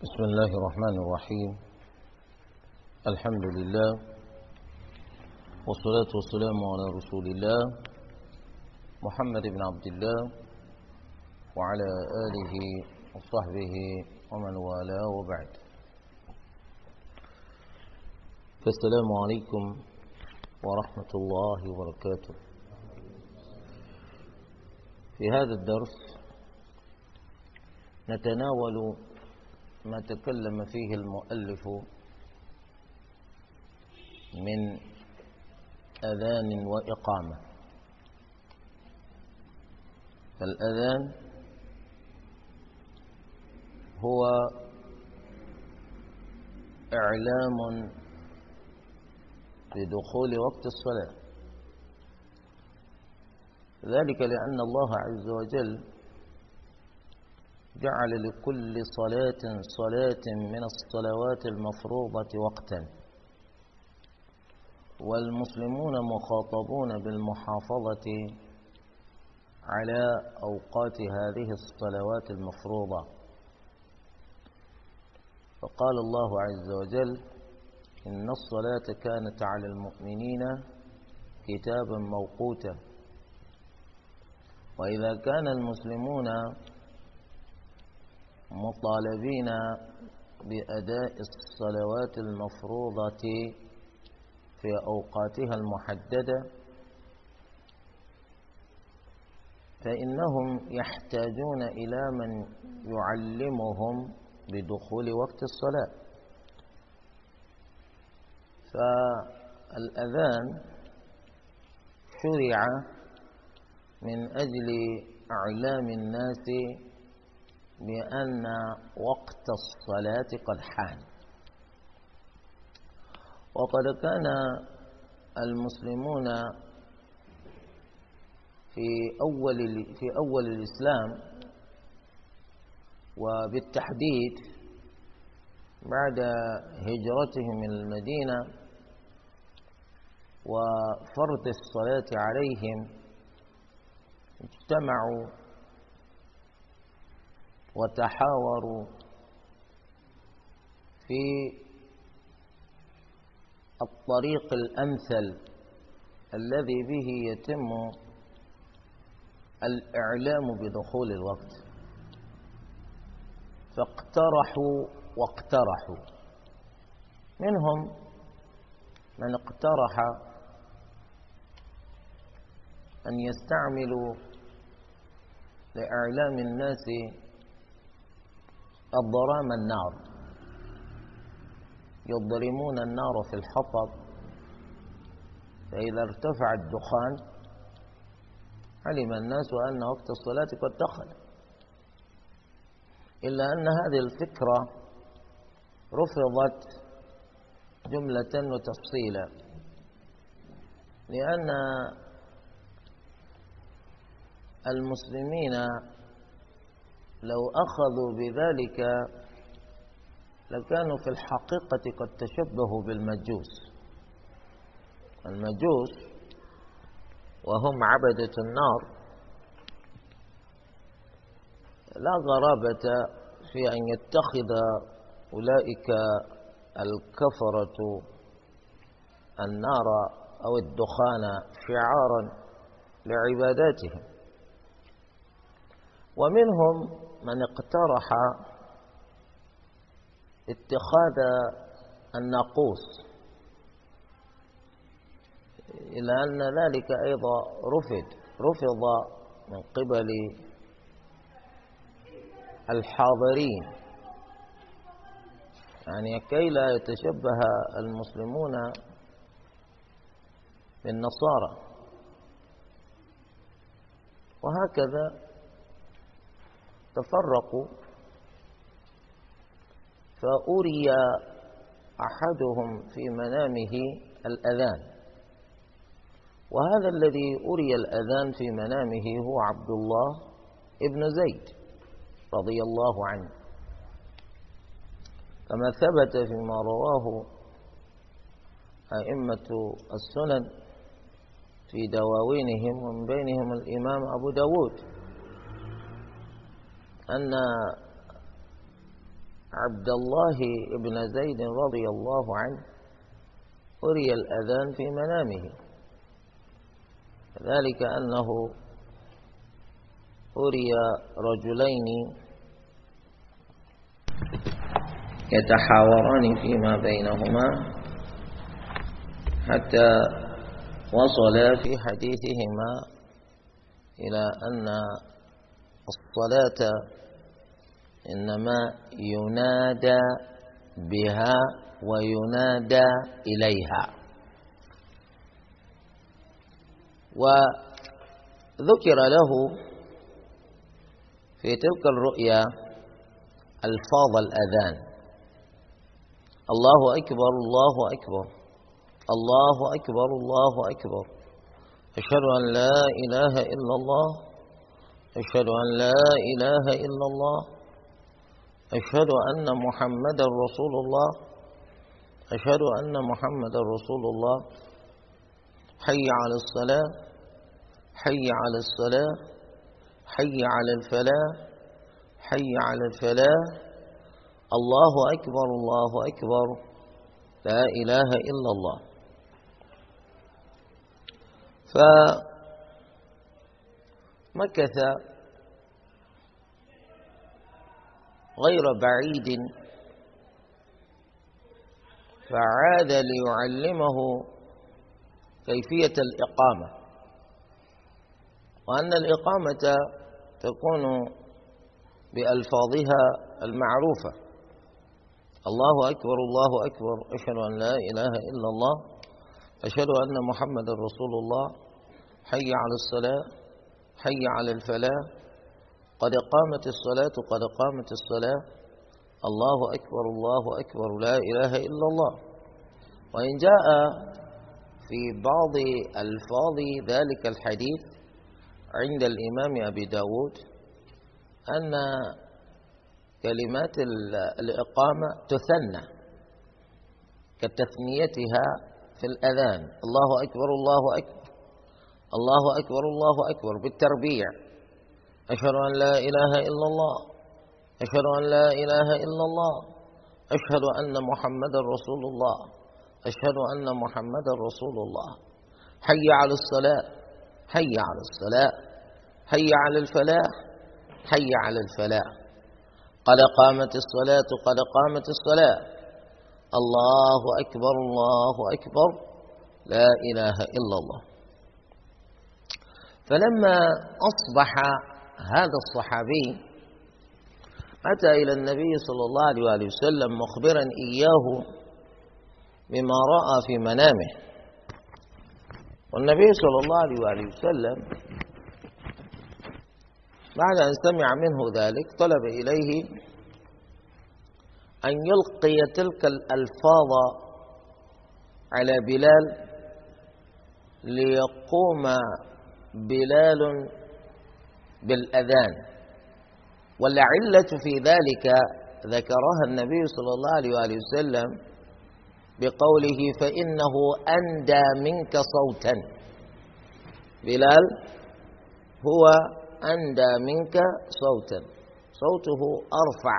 بسم الله الرحمن الرحيم. الحمد لله والصلاة والسلام على رسول الله محمد بن عبد الله وعلى آله وصحبه ومن والاه وبعد. فالسلام عليكم ورحمة الله وبركاته. في هذا الدرس نتناول ما تكلم فيه المؤلف من أذان وإقامة. فالأذان هو إعلام بدخول وقت الصلاة. ذلك لأن الله عز وجل جعل لكل صلاة صلاة من الصلوات المفروضة وقتا. والمسلمون مخاطبون بالمحافظة على أوقات هذه الصلوات المفروضة. فقال الله عز وجل إن الصلاة كانت على المؤمنين كتابا موقوتا. وإذا كان المسلمون مطالبين بأداء الصلوات المفروضة في أوقاتها المحددة فإنهم يحتاجون إلى من يعلمهم بدخول وقت الصلاة. فالأذان شرع من أجل إعلام الناس بأن وقت الصلاة قد حان. وقد كان المسلمون في أول في أول الإسلام وبالتحديد بعد هجرتهم من المدينة وفرض الصلاة عليهم اجتمعوا وتحاوروا في الطريق الأمثل الذي به يتم الإعلام بدخول الوقت. فاقترحوا واقترحوا. منهم من اقترح أن يستعملوا لإعلام الناس الضرام النار. يضرمون النار في الحطب. فإذا ارتفع الدخان علم الناس أن وقت الصلاة قد دخل. إلا أن هذه الفكرة رفضت جملة وتفصيلا. لأن المسلمين لو أخذوا بذلك لكانوا في الحقيقة قد تشبهوا بالمجوس. المجوس وهم عبدة النار لا غرابة في أن يتخذ أولئك الكفرة النار أو الدخان شعارا لعباداتهم. ومنهم من اقترح اتخاذ الناقوس إلى أن ذلك أيضا رفض رفض من قبل الحاضرين. يعني كي لا يتشبه المسلمون بالنصارى. وهكذا تفرقوا. فأري أحدهم في منامه الأذان. وهذا الذي أري الأذان في منامه هو عبد الله ابن زيد رضي الله عنه. كما ثبت فيما رواه أئمة السنن في دواوينهم ومن بينهم الإمام أبو داود. أن عبد الله بن زيد رضي الله عنه أري الأذان في منامه. ذلك أنه أري رجلين يتحاوران فيما بينهما حتى وصلا في حديثهما إلى أن الصلاة إنما ينادى بها وينادى إليها. وذكر له في تلك الرؤيا ألفاظ الأذان. الله أكبر الله أكبر الله أكبر الله أكبر. أشهد أن لا إله إلا الله أشهد أن لا إله إلا الله. أشهد أن محمدا رسول الله. أشهد أن محمدا رسول الله. حي على الصلاة. حي على الصلاة. حي على الفلاح. حي على الفلاح. الله أكبر الله أكبر. لا إله إلا الله. فمكث غير بعيد. فعاد ليعلمه كيفية الإقامة. وأن الإقامة تكون بألفاظها المعروفة. الله أكبر الله أكبر. أشهد أن لا إله إلا الله. أشهد أن محمد رسول الله. حي على الصلاة حي على الفلاح. قد قامت الصلاة قد قامت الصلاة. الله أكبر الله أكبر لا إله إلا الله. وإن جاء في بعض ألفاظ ذلك الحديث عند الإمام أبي داود أن كلمات الإقامة تثنى كتثنيتها في الأذان. الله أكبر الله أكبر. الله أكبر الله أكبر. بالتربيع. أشهد أن لا إله إلا الله. أشهد أن لا إله إلا الله. أشهد أن محمد رسول الله. أشهد أن محمد رسول الله. حي على الصلاة. حي على الصلاة. حي على الفلاح. حي على الفلاح. قد قامت الصلاة قد قامت الصلاة. الله أكبر الله أكبر. لا إله إلا الله. فلما أصبح هذا الصحابي أتى إلى النبي صلى الله عليه وسلم مخبرا إياه بما رأى في منامه. والنبي صلى الله عليه وسلم بعد أن سمع منه ذلك طلب إليه أن يلقي تلك الألفاظ على بلال ليقوم بلال بالأذان. والعلة في ذلك ذكرها النبي صلى الله عليه وآله وسلم بقوله فإنه أندى منك صوتا. بلال هو أندى منك صوتا. صوته أرفع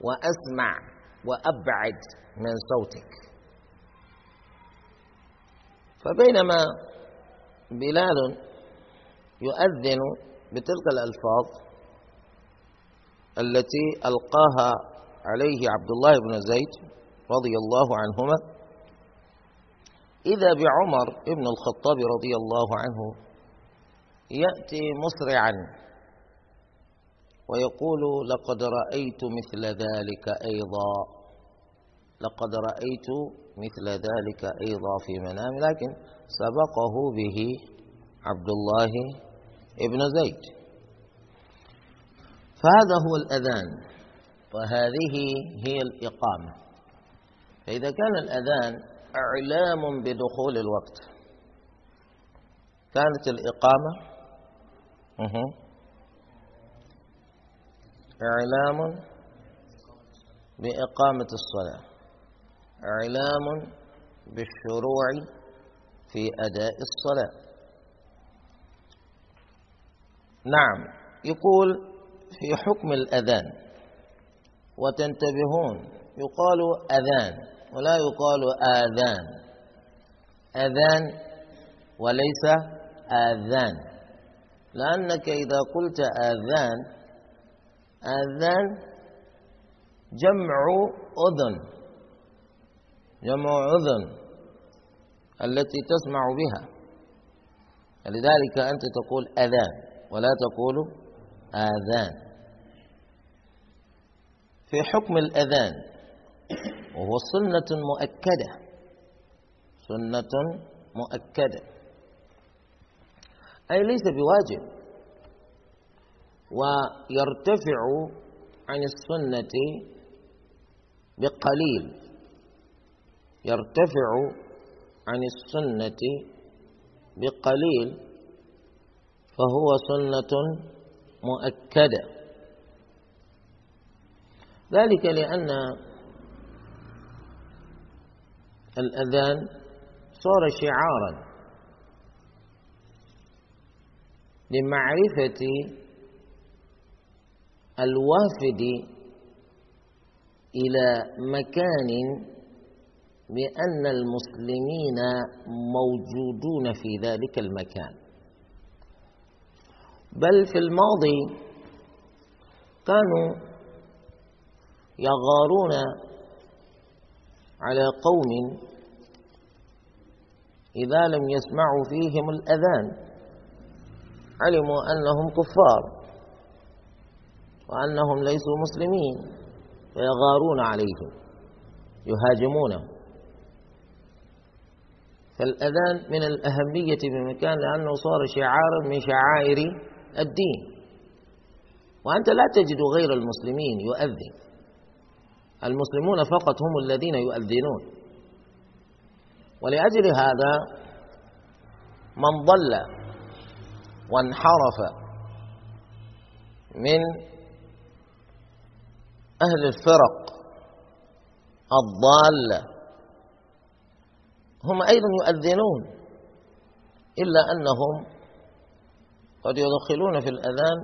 وأسمع وأبعد من صوتك. فبينما بلال يؤذن بتلك الألفاظ التي ألقاها عليه عبد الله بن زيد رضي الله عنهما. إذا بعمر بن الخطاب رضي الله عنه يأتي مسرعا ويقول لقد رأيت مثل ذلك أيضا لقد رأيت مثل ذلك أيضا في منام لكن سبقه به عبد الله ابن زيد. فهذا هو الأذان وهذه هي الإقامة. فإذا كان الأذان إعلام بدخول الوقت. كانت الإقامة إعلام بإقامة الصلاة. إعلام بالشروع في أداء الصلاة. نعم. يقول في حكم الأذان. وتنتبهون. يقال أذان ولا يقال آذان. أذان وليس آذان. لأنك إذا قلت آذان آذان جمع أذن. جمع أذن التي تسمع بها. لذلك أنت تقول أذان. ولا تقول آذان. في حكم الأذان وهو سنة مؤكدة. سنة مؤكدة. أي ليس بواجب. ويرتفع عن السنة بقليل. يرتفع عن السنة بقليل. فهو سنة مؤكدة. ذلك لأن الأذان صار شعارا لمعرفة الوافد إلى مكان بأن المسلمين موجودون في ذلك المكان. بل في الماضي كانوا يغارون على قوم إذا لم يسمعوا فيهم الأذان. علموا أنهم كفار وأنهم ليسوا مسلمين فيغارون عليهم يهاجمونهم فالأذان من الأهمية بمكان لأنه صار شعارا من شعائر الدين. وأنت لا تجد غير المسلمين يؤذن. المسلمون فقط هم الذين يؤذنون. ولأجل هذا من ضل وانحرف من أهل الفرق الضالة هم أيضا يؤذنون إلا أنهم قد يدخلون في الأذان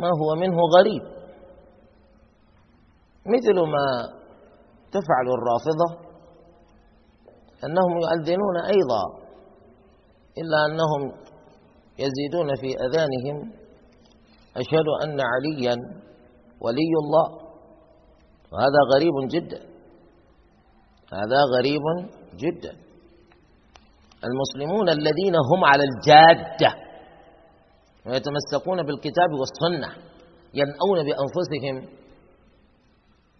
ما هو منه غريب. مثل ما تفعل الرافضة أنهم يؤذنون أيضا إلا أنهم يزيدون في أذانهم. أشهد أن عليا ولي الله. وهذا غريب جدا. هذا غريب جدا. المسلمون الذين هم على الجادة ويتمسكون بالكتاب والسنة ينأون بأنفسهم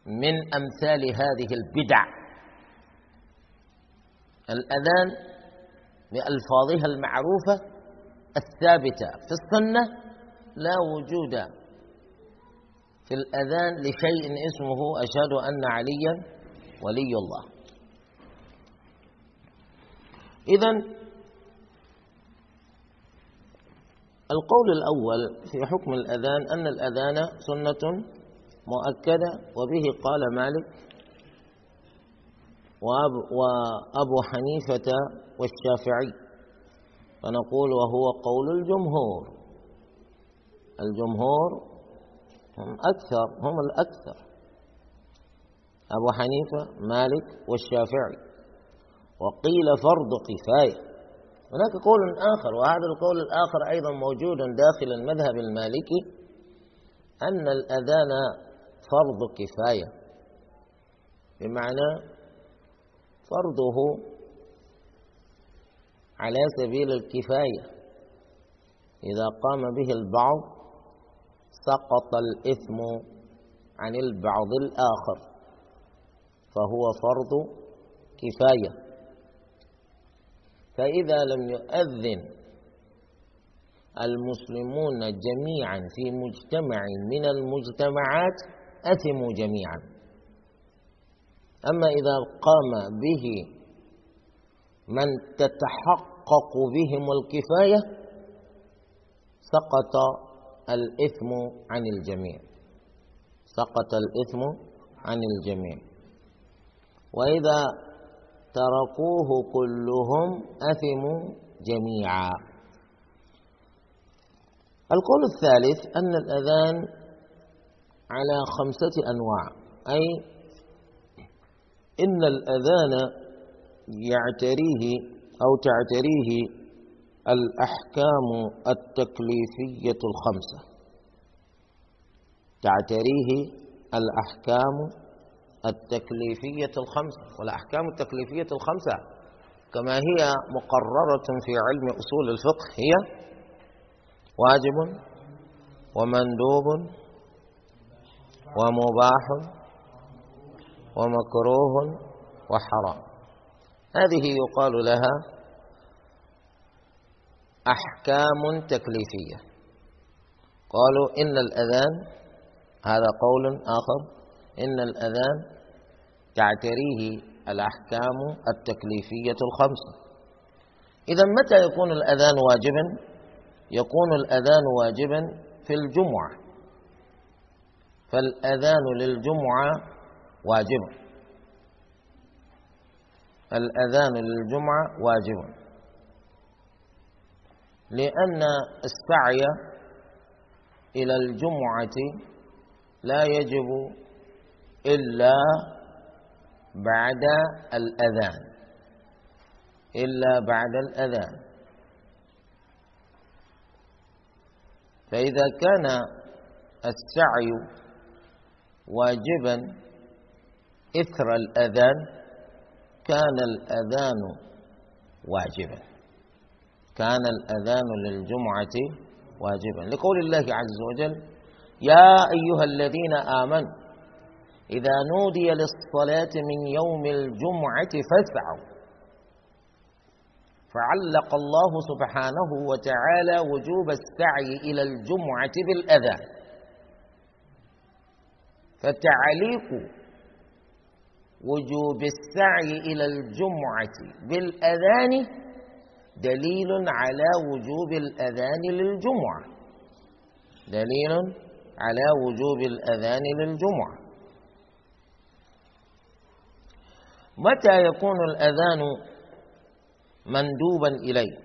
من أمثال هذه البدع. الأذان بألفاظها المعروفة الثابتة في السنة لا وجود في الأذان لشيء اسمه أشهد أن عليا ولي الله. إذا القول الأول في حكم الأذان أن الأذان سنة مؤكدة وبه قال مالك وأبو حنيفة والشافعي. فنقول وهو قول الجمهور. الجمهور هم أكثر هم الأكثر. أبو حنيفة مالك والشافعي. وقيل فرض كفاية. هناك قول آخر وهذا القول الآخر أيضا موجود داخل المذهب المالكي أن الأذان فرض كفاية. بمعنى فرضه على سبيل الكفاية. إذا قام به البعض سقط الإثم عن البعض الآخر فهو فرض كفاية. فإذا لم يؤذن المسلمون جميعا في مجتمع من المجتمعات أثموا جميعا. أما إذا قام به من تتحقق بهم الكفاية سقط الإثم عن الجميع. سقط الإثم عن الجميع. وإذا تركوه كلهم أثموا جميعا. القول الثالث أن الأذان على خمسة أنواع أي إن الأذان يعتريه أو تعتريه الأحكام التكليفية الخمسة. تعتريه الأحكام التكليفية الخمسة والأحكام التكليفية الخمسة كما هي مقررة في علم أصول الفقه هي واجب ومندوب ومباح ومكروه وحرام. هذه يقال لها أحكام تكليفية. قالوا إن الأذان هذا قول آخر إن الأذان تعتريه الأحكام التكليفية الخمسة. إذا متى يكون الأذان واجبا؟ يكون الأذان واجبا في الجمعة. فالأذان للجمعة واجب الأذان للجمعة واجب لأن السعي إلى الجمعة لا يجب إلا بعد الأذان. إلا بعد الأذان. فإذا كان السعي واجبا إثر الأذان كان الأذان واجبا. كان الأذان للجمعة واجبا. لقول الله عز وجل يا أيها الذين آمنوا إذا نودي للصلاة من يوم الجمعة فاسعوا. فعلق الله سبحانه وتعالى وجوب السعي إلى الجمعة بالأذان فتعليق وجوب السعي إلى الجمعة بالأذان دليل على وجوب الأذان للجمعة. دليل على وجوب الأذان للجمعة. متى يكون الأذان مندوبا إليه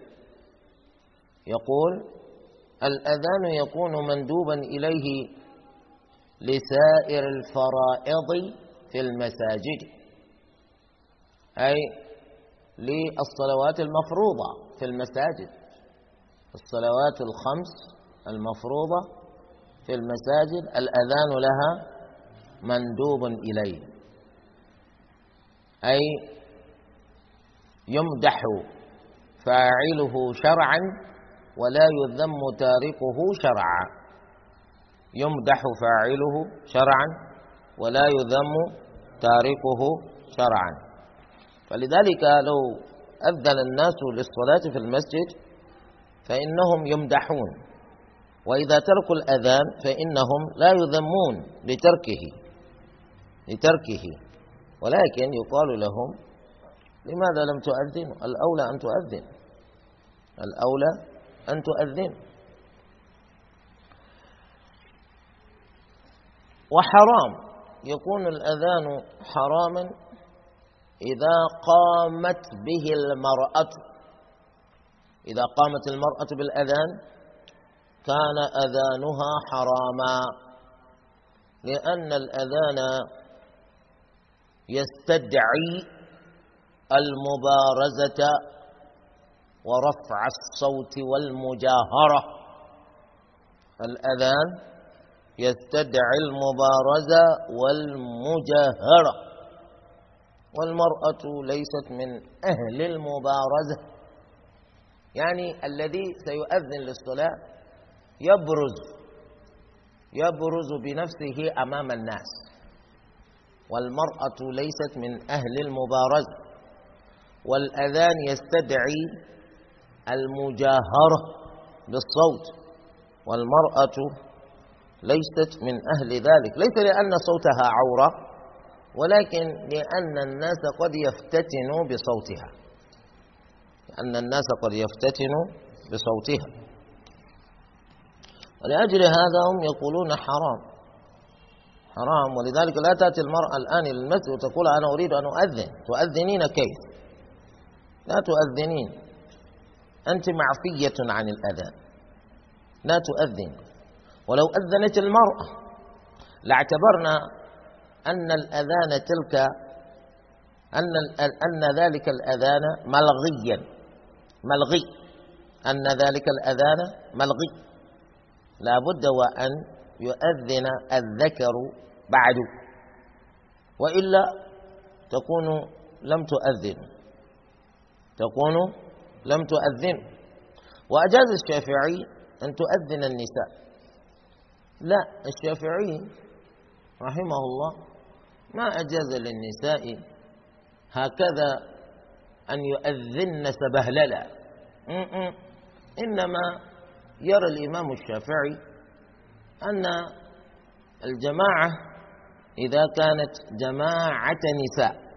يقول الأذان يكون مندوبا إليه لسائر الفرائض في المساجد أي للصلوات المفروضة في المساجد الصلوات الخمس المفروضة في المساجد الأذان لها مندوب إليه. أي يمدح فاعله شرعا ولا يذم تاركه شرعا. يمدح فاعله شرعا ولا يذم تاركه شرعا. فلذلك لو أذن الناس للصلاة في المسجد فإنهم يمدحون وإذا تركوا الأذان فإنهم لا يذمون لتركه لتركه. ولكن يقال لهم لماذا لم تؤذنوا؟ الأولى أن تؤذن. الأولى أن تؤذن. وحرام. يكون الأذان حراما إذا قامت به المرأة. إذا قامت المرأة بالأذان كان أذانها حراما. لأن الأذان يستدعي المبارزة ورفع الصوت والمجاهرة. الأذان يستدعي المبارزة والمجاهرة. والمرأة ليست من أهل المبارزة. يعني الذي سيؤذن للصلاة يبرز يبرز بنفسه أمام الناس. والمرأة ليست من أهل المبارزة والأذان يستدعي المجاهرة بالصوت والمرأة ليست من أهل ذلك. ليس لأن صوتها عورة ولكن لأن الناس قد يفتتنوا بصوتها. لأن الناس قد يفتتنوا بصوتها. ولأجل هذا هم يقولون حرام. حرام. ولذلك لا تأتي المرأة الآن إلى المسجد وتقول أنا أريد أن أؤذن. تؤذنين كيف؟ لا تؤذنين. أنت معفية عن الأذان. لا تؤذن. ولو أذنت المرأة لاعتبرنا أن الأذان تلك أن أن ذلك الأذان ملغيا. ملغي. أن ذلك الأذان ملغي. لا بد وأن يؤذن الذكر بعد. وإلا تكون لم تؤذن. تكون لم تؤذن. وأجاز الشافعي أن تؤذن النساء. لا الشافعي رحمه الله ما أجاز للنساء هكذا أن يؤذن سبهللا. إنما يرى الإمام الشافعي أن الجماعة إذا كانت جماعة نساء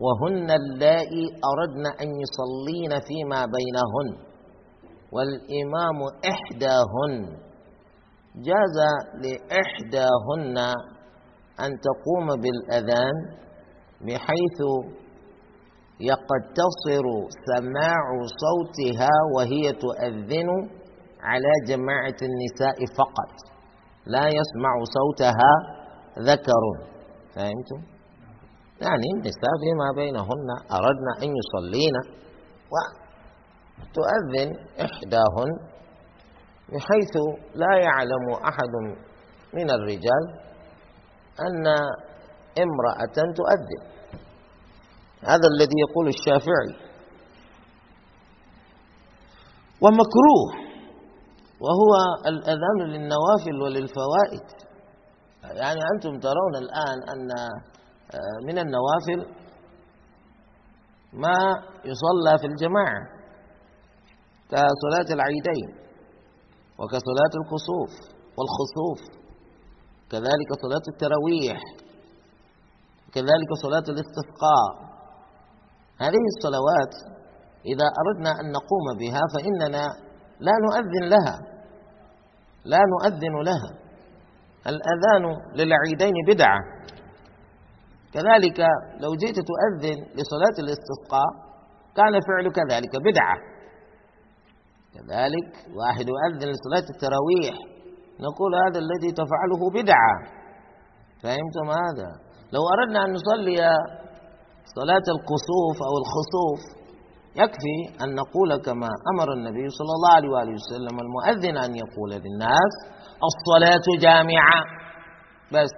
وهن اللائي أردن أن يصلين فيما بينهن والإمام إحداهن جاز لإحداهن أن تقوم بالأذان بحيث يقتصر سماع صوتها وهي تؤذن على جماعة النساء فقط. لا يسمع صوتها ذكر. فهمتم؟ يعني النساء فيما بينهن أردنا أن يصلين وتؤذن إحداهن بحيث لا يعلم أحد من الرجال أن امرأة تؤذن. هذا الذي يقول الشافعي. ومكروه. وهو الأذان للنوافل وللفوائد. يعني أنتم ترون الآن أن آه، من النوافل ما يصلى في الجماعة كصلاة العيدين وكصلاة الكسوف والخسوف كذلك صلاة التراويح كذلك صلاة الاستسقاء. هذه الصلوات إذا أردنا أن نقوم بها فإننا لا نؤذن لها. لا نؤذن لها. الأذان للعيدين بدعة. كذلك لو جئت تؤذن لصلاة الاستسقاء كان فعلك ذلك بدعة. كذلك واحد يؤذن لصلاة التراويح. نقول هذا الذي تفعله بدعة. فهمتم هذا؟ لو أردنا أن نصلي صلاة الكسوف أو الخسوف يكفي أن نقول كما أمر النبي صلى الله عليه وآله وسلم المؤذن أن يقول للناس الصلاة جامعة. بس.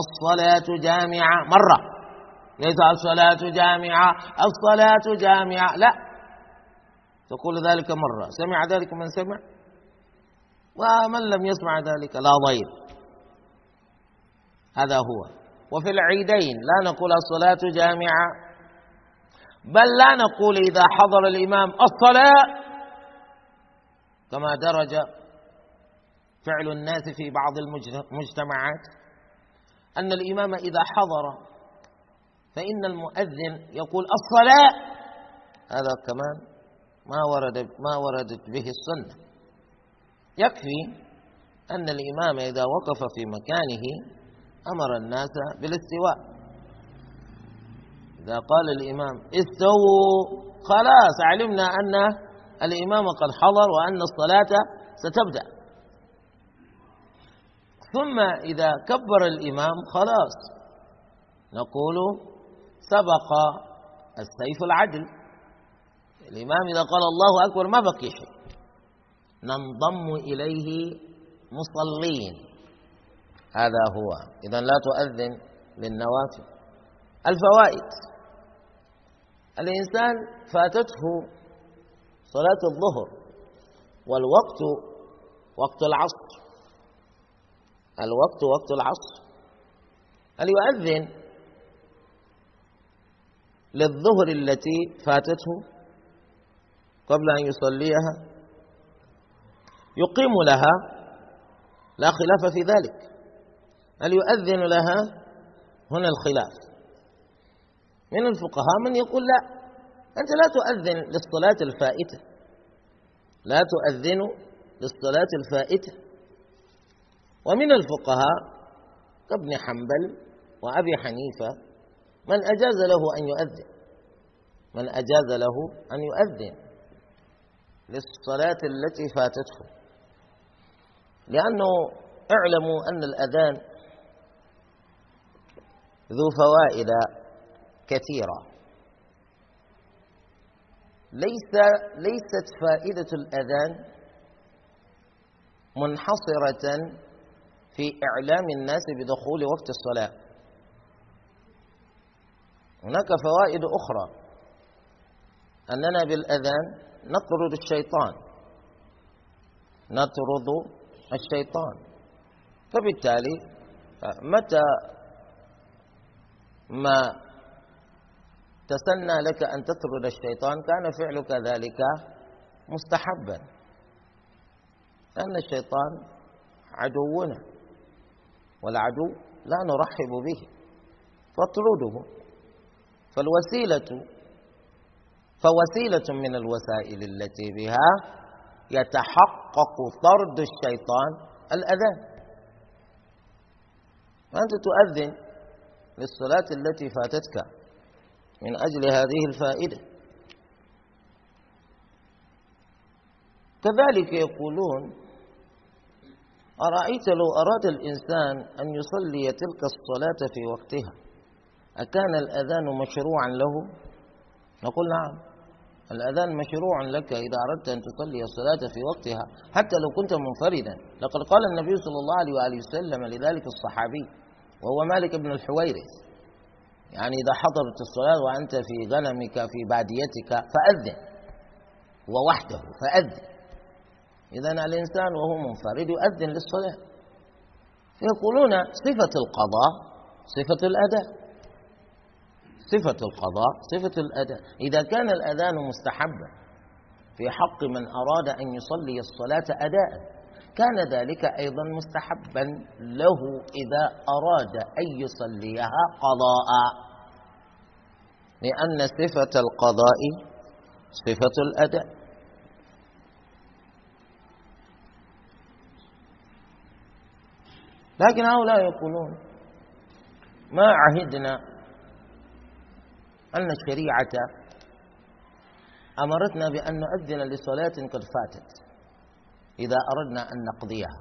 الصلاة جامعة. مرة. ليس الصلاة جامعة. الصلاة جامعة. لا. تقول ذلك مرة. سمع ذلك من سمع؟ ومن لم يسمع ذلك لا ضير. هذا هو. وفي العيدين لا نقول الصلاة جامعة. بل لا نقول إذا حضر الإمام الصلاة كما درج فعل الناس في بعض المجتمعات أن الإمام إذا حضر فإن المؤذن يقول الصلاة هذا كمان ما ورد ما وردت به السنة. يكفي أن الإمام إذا وقف في مكانه أمر الناس بالاستواء. إذا قال الإمام استووا خلاص علمنا أن الإمام قد حضر وأن الصلاة ستبدأ. ثم إذا كبر الإمام خلاص. نقول سبق السيف العدل. الإمام إذا قال الله أكبر ما بقي شيء. ننضم إليه مصلين. هذا هو. إذا لا تؤذن للنوافل. الفوائد. الإنسان فاتته صلاة الظهر والوقت وقت العصر. الوقت وقت العصر. هل يؤذن للظهر التي فاتته قبل أن يصليها؟ يقيم لها لا خلاف في ذلك. هل يؤذن لها؟ هنا الخلاف. من الفقهاء من يقول لا. أنت لا تؤذن للصلاة الفائتة. لا تؤذن للصلاة الفائتة. ومن الفقهاء كابن حنبل وأبي حنيفة من أجاز له أن يؤذن. من أجاز له أن يؤذن للصلاة التي فاتته. لأنه اعلموا أن الأذان ذو فوائد كثيرة. ليس ليست فائدة الأذان منحصرة في إعلام الناس بدخول وقت الصلاة. هناك فوائد أخرى. أننا بالأذان نطرد الشيطان. نطرد الشيطان. فبالتالي متى ما تسنى لك أن تطرد الشيطان كان فعلك ذلك مستحبا. لأن الشيطان عدونا والعدو لا نرحب به فاطرده. فالوسيلة فوسيلة من الوسائل التي بها يتحقق طرد الشيطان الأذان فأنت تؤذن للصلاة التي فاتتك. من أجل هذه الفائدة. كذلك يقولون أرأيت لو أراد الإنسان أن يصلي تلك الصلاة في وقتها أكان الأذان مشروعا له؟ نقول نعم. الأذان مشروع لك إذا أردت أن تصلي الصلاة في وقتها حتى لو كنت منفردا. لقد قال النبي صلى الله عليه وآله وسلم لذلك الصحابي وهو مالك بن الحويرث يعني إذا حضرت الصلاة وأنت في غنمك في باديتك فأذن. ووحده فأذن. إذا الإنسان وهو منفرد يؤذن للصلاة. يقولون صفة القضاء صفة الأداء. صفة القضاء صفة الأداء. إذا كان الأذان مستحبا في حق من أراد أن يصلي الصلاة أداء. كان ذلك أيضا مستحبا له إذا أراد أن يصليها قضاء لأن صفة القضاء صفة الأداء. لكن هؤلاء يقولون ما عهدنا أن الشريعة أمرتنا بأن نؤذن لصلاة قد فاتت. إذا أردنا أن نقضيها.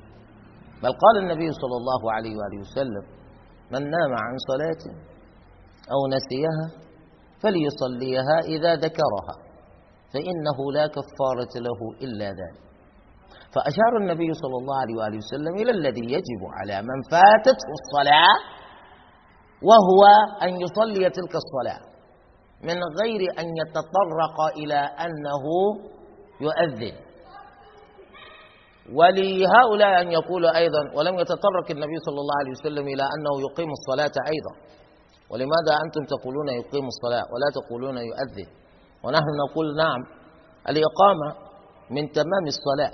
بل قال النبي صلى الله عليه وآله وسلم من نام عن صلاة أو نسيها فليصليها إذا ذكرها فإنه لا كفارة له إلا ذلك. فأشار النبي صلى الله عليه وآله وسلم إلى الذي يجب على من فاتته الصلاة وهو أن يصلي تلك الصلاة من غير أن يتطرق إلى أنه يؤذن. ولهؤلاء أن يقولوا أيضا ولم يتطرق النبي صلى الله عليه وسلم إلى أنه يقيم الصلاة أيضا. ولماذا أنتم تقولون يقيم الصلاة ولا تقولون يؤذن؟ ونحن نقول نعم الإقامة من تمام الصلاة.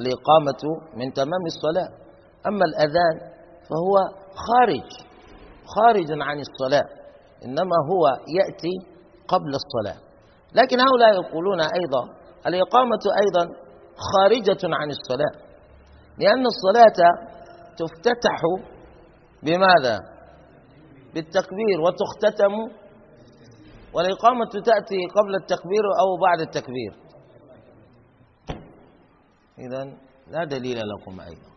الإقامة من تمام الصلاة. أما الأذان فهو خارج خارج عن الصلاة إنما هو يأتي قبل الصلاة. لكن هؤلاء يقولون أيضا الإقامة أيضا خارجة عن الصلاة. لأن الصلاة تفتتح بماذا؟ بالتكبير وتختتم والإقامة تأتي قبل التكبير أو بعد التكبير. إذا لا دليل لكم أيضا.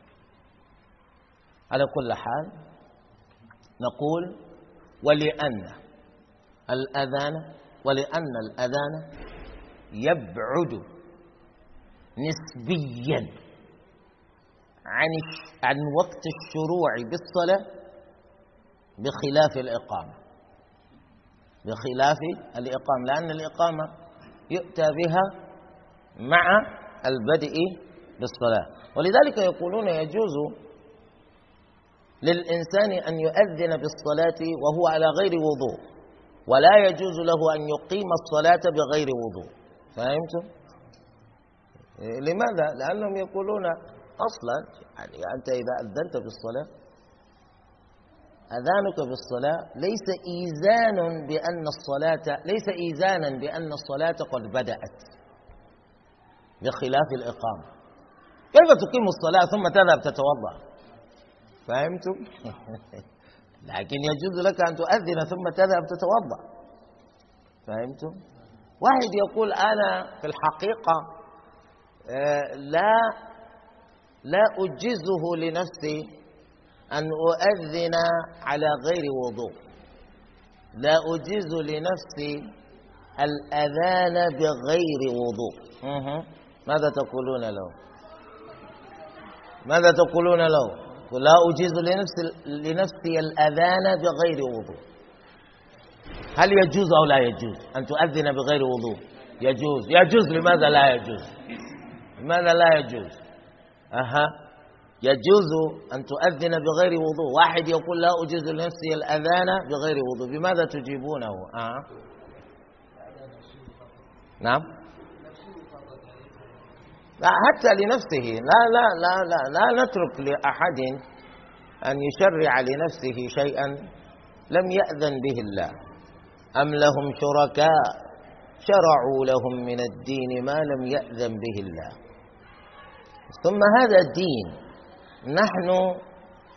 على كل حال نقول ولأن الأذان ولأن الأذان يبعد نسبيا عن عن وقت الشروع بالصلاة بخلاف الإقامة. بخلاف الإقامة لأن الإقامة يؤتى بها مع البدء بالصلاة. ولذلك يقولون يجوز للإنسان أن يؤذن بالصلاة وهو على غير وضوء ولا يجوز له أن يقيم الصلاة بغير وضوء. فهمتم؟ لماذا؟ لأنهم يقولون أصلا يعني أنت إذا أذنت بالصلاة أذانك بالصلاة ليس إيزان بأن الصلاة ليس إيزانا بأن الصلاة قد بدأت بخلاف الإقامة. كيف تقيم الصلاة ثم تذهب تتوضأ؟ فهمتم؟ لكن يجوز لك أن تؤذن ثم تذهب تتوضأ. فهمتم؟ واحد يقول أنا في الحقيقة لا لا أجزه لنفسي أن أؤذن على غير وضوء. لا أجيز لنفسي الأذان بغير وضوء. ماذا تقولون له؟ ماذا تقولون له؟ لا أجيز لنفسي, لنفسي الأذان بغير وضوء. هل يجوز أو لا يجوز أن تؤذن بغير وضوء؟ يجوز. يجوز. لماذا لا يجوز؟ لماذا لا يجوز؟ أها. يجوز أن تؤذن بغير وضوء. واحد يقول لا أجيز لنفسي الأذان بغير وضوء. بماذا تجيبونه؟ أه؟ نعم. لا حتى لنفسه. لا لا لا لا لا نترك لأحد أن يشرع لنفسه شيئا لم يأذن به الله. أم لهم شركاء؟ شرعوا لهم من الدين ما لم يأذن به الله. ثم هذا الدين. نحن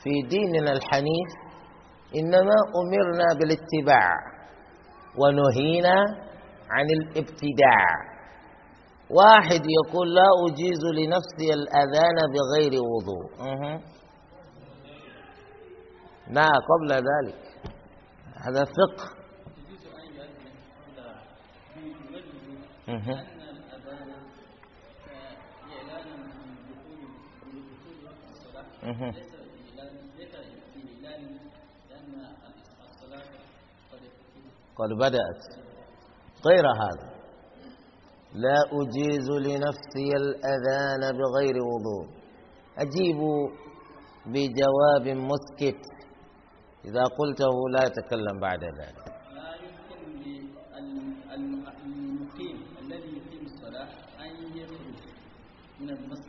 في ديننا الحنيف إنما أمرنا بالاتباع ونهينا عن الابتداع. واحد يقول لا أجيز لنفسي الأذان بغير وضوء. لا قبل ذلك. هذا فقه. أه. قد بدأت. غير هذا. لا أجيز لنفسي الأذان بغير وضوء. أجيب بجواب مسكت. إذا قلته لا يتكلم بعد ذلك. لا يمكن للمقيم الذي يقيم الصلاة أن يخرج من المسجد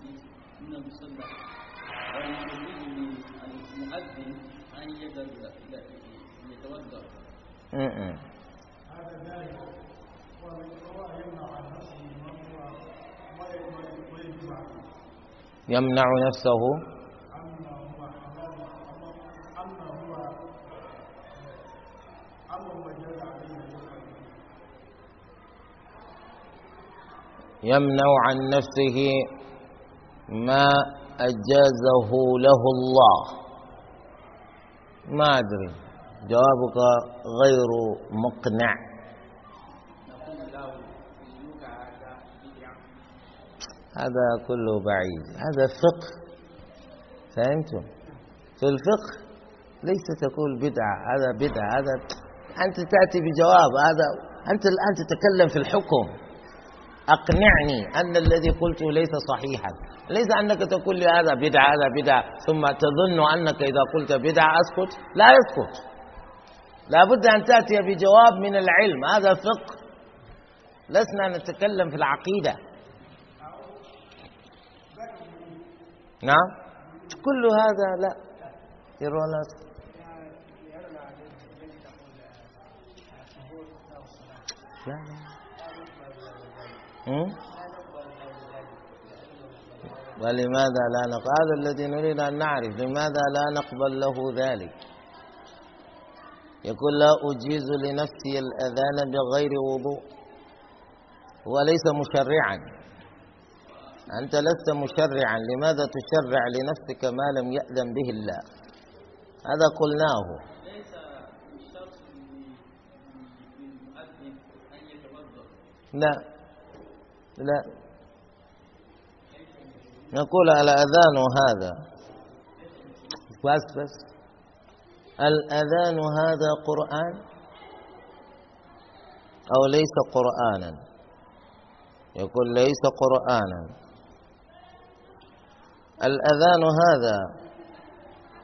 يمنع نفسه يمنع عن نفسه ما أجازه له الله. ما أدري. جوابك غير مقنع. هذا كله بعيد. هذا فقه. فهمتم؟ في الفقه ليس تقول بدعة. هذا بدعة. هذا أنت تأتي بجواب. هذا أنت الآن تتكلم في الحكم. أقنعني أن الذي قلته ليس صحيحا. ليس أنك تقول لي هذا بدعة هذا بدعة ثم تظن أنك إذا قلت بدعة أسكت؟ لا يسكت. لابد أن تأتي بجواب من العلم. هذا فقه. لسنا نتكلم في العقيدة. نعم. كل هذا لا. يرون لا لا. ولماذا لا نقبل؟ هذا الذي نريد أن نعرف. لماذا لا نقبل له ذلك؟ يقول لا أجيز لنفسي الأذان بغير وضوء هو ليس مشرعا. أنت لست مشرعا لماذا تشرع لنفسك ما لم يأذن به الله؟ هذا قلناه. لا لا. نقول الأذان هذا. بس بس. الأذان هذا قرآن أو ليس قرآنا؟ يقول ليس قرآنا. الأذان هذا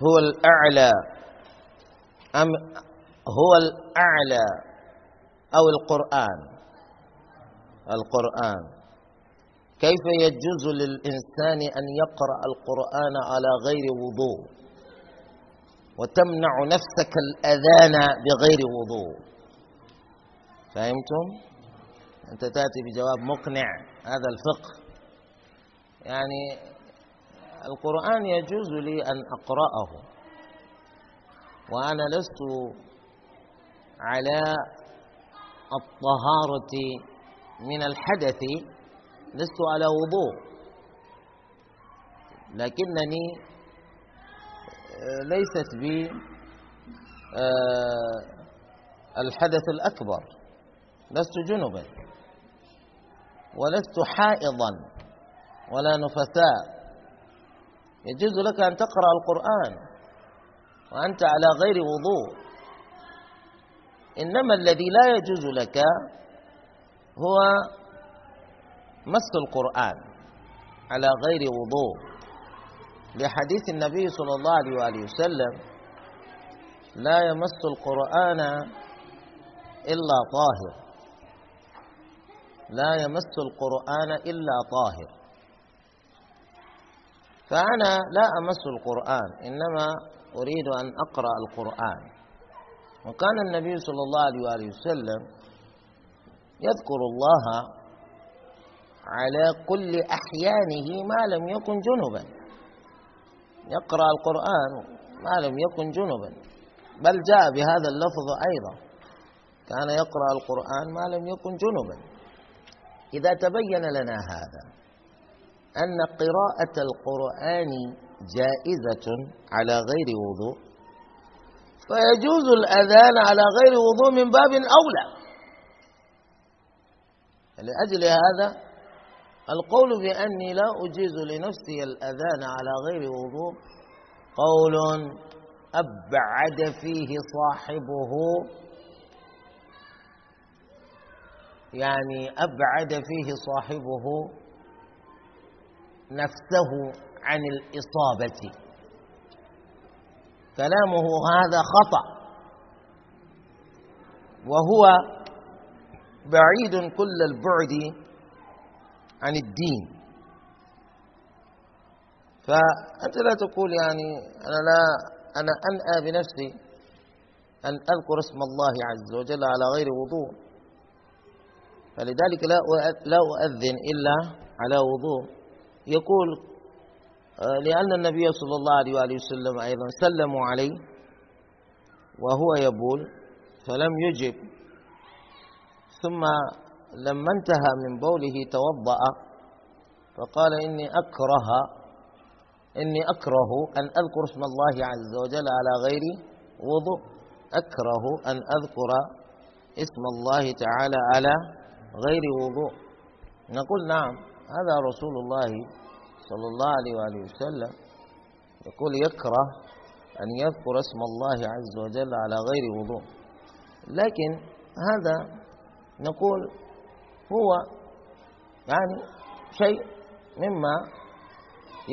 هو الأعلى أم هو الأعلى أو القرآن؟ القرآن. كيف يجوز للإنسان أن يقرأ القرآن على غير وضوء؟ وتمنع نفسك الأذان بغير وضوء. فهمتم؟ أنت تأتي بجواب مقنع. هذا الفقه. يعني القرآن يجوز لي أن أقرأه. وأنا لست على الطهارة من الحدث لست على وضوء. لكنني ليست بي آه، الحدث الأكبر. لست جنبا. ولست حائضا. ولا نفساء. يجوز لك أن تقرأ القرآن. وأنت على غير وضوء. إنما الذي لا يجوز لك هو مس القرآن على غير وضوء. لحديث النبي صلى الله عليه وآله وسلم لا يمس القرآن إلا طاهر. لا يمس القرآن إلا طاهر. فأنا لا أمس القرآن إنما أريد أن أقرأ القرآن. وكان النبي صلى الله عليه وآله وسلم يذكر الله على كل أحيانه ما لم يكن جنبا. يقرأ القرآن ما لم يكن جنبا. بل جاء بهذا اللفظ أيضا. كان يقرأ القرآن ما لم يكن جنبا. إذا تبين لنا هذا أن قراءة القرآن جائزة على غير وضوء. فيجوز الأذان على غير وضوء من باب أولى. لأجل هذا القول بأني لا أجيز لنفسي الأذان على غير وضوء قول أبعد فيه صاحبه. يعني أبعد فيه صاحبه نفسه عن الإصابة. كلامه هذا خطأ. وهو بعيد كل البعد عن الدين. فأنت لا تقول يعني أنا لا أنا أنأى بنفسي أن أذكر اسم الله عز وجل على غير وضوء. فلذلك لا لا أؤذن إلا على وضوء. يقول آه، لأن النبي صلى الله عليه وآله وسلم أيضا سلموا عليه وهو يبول فلم يجب. ثم لما انتهى من بوله توضأ فقال إني أكره إني أكره أن أذكر اسم الله عز وجل على غير وضوء. أكره أن أذكر اسم الله تعالى على غير وضوء. نقول نعم هذا رسول الله صلى الله عليه وآله وسلم يقول يكره أن يذكر اسم الله عز وجل على غير وضوء. لكن هذا نقول هو يعني شيء مما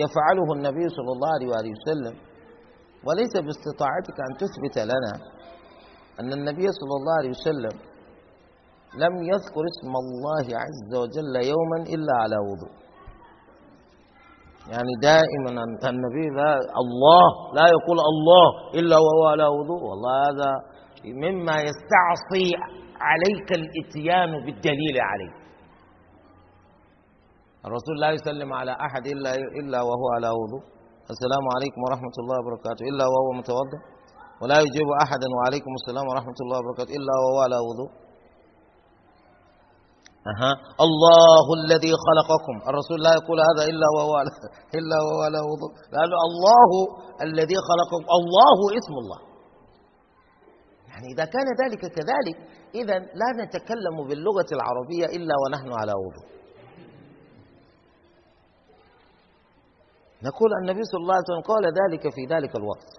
يفعله النبي صلى الله عليه وآله وسلم. وليس باستطاعتك أن تثبت لنا أن النبي صلى الله عليه وسلم لم يذكر اسم الله عز وجل يوما إلا على وضوء. يعني دائما النبي لا الله لا يقول الله إلا وهو على وضوء. والله هذا مما يستعصي عليك الإتيان بالدليل عليه. الرسول لا يسلم على أحد إلا, إلا وهو على وضوء. السلام عليكم ورحمة الله وبركاته. إلا وهو متوضأ ولا يجيب أحدا وعليكم السلام ورحمة الله وبركاته إلا وهو على وضوء. أها. الله الذي خلقكم. الرسول لا يقول هذا إلا وهو على إلا وهو على وضوء. لأنه الله الذي خلقكم. الله اسم الله. يعني إذا كان ذلك كذلك إذا لا نتكلم باللغة العربية إلا ونحن على وضوء. نقول النبي صلى الله عليه وسلم قال ذلك في ذلك الوقت.